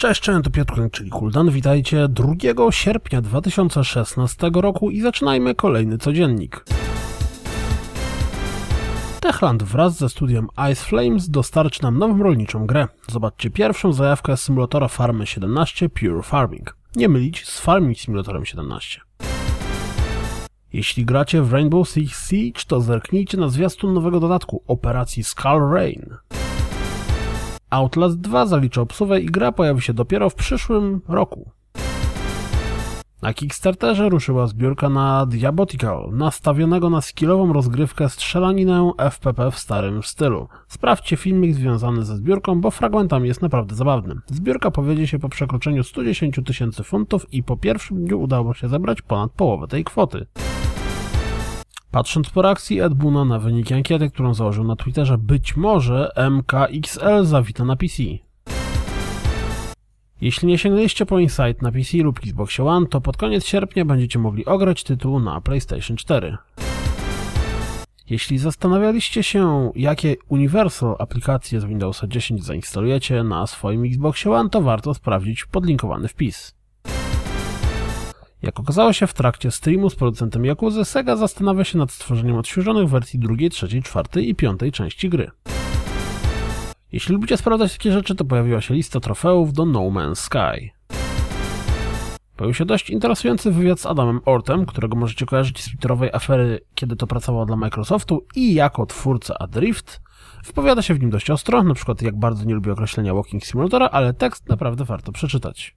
Cześć, cześć, to Piotr Klęk, czyli Kuldan. Witajcie 2 sierpnia 2016 roku i zaczynajmy kolejny codziennik. Techland wraz ze studiem Ice Flames dostarczy nam nową rolniczą grę. Zobaczcie pierwszą zajawkę symulatora Farmy 17 Pure Farming. Nie mylić z Farming Simulatorem 17. Jeśli gracie w Rainbow Six Siege, to zerknijcie na zwiastun nowego dodatku operacji Skull Rain. Outlast 2 zalicza obsuwę i gra pojawi się dopiero w przyszłym roku. Na Kickstarterze ruszyła zbiórka na Diabotical, nastawionego na skillową rozgrywkę strzelaninę FPP w starym stylu. Sprawdźcie filmik związany ze zbiórką, bo fragmentami jest naprawdę zabawny. Zbiórka powiedzie się po przekroczeniu 110 tysięcy funtów i po pierwszym dniu udało się zebrać ponad połowę tej kwoty. Patrząc po reakcji Ed na wyniki ankiety, którą założył na Twitterze, być może MKXL zawita na PC. Jeśli nie sięgnęliście po Insight na PC lub Xbox One, to pod koniec sierpnia będziecie mogli ograć tytuł na PlayStation 4. Jeśli zastanawialiście się, jakie Universal aplikacje z Windowsa 10 zainstalujecie na swoim Xboxie One, to warto sprawdzić podlinkowany wpis. Jak okazało się w trakcie streamu z producentem Yakuzy, Sega zastanawia się nad stworzeniem odświeżonych wersji drugiej, trzeciej, czwartej i piątej części gry. Jeśli lubicie sprawdzać takie rzeczy, to pojawiła się lista trofeów do No Man's Sky. Pojawił się dość interesujący wywiad z Adamem Ortem, którego możecie kojarzyć z twitterowej afery, kiedy to pracował dla Microsoftu i jako twórca Adrift. Wypowiada się w nim dość ostro, na przykład jak bardzo nie lubi określenia Walking Simulatora, ale tekst naprawdę warto przeczytać.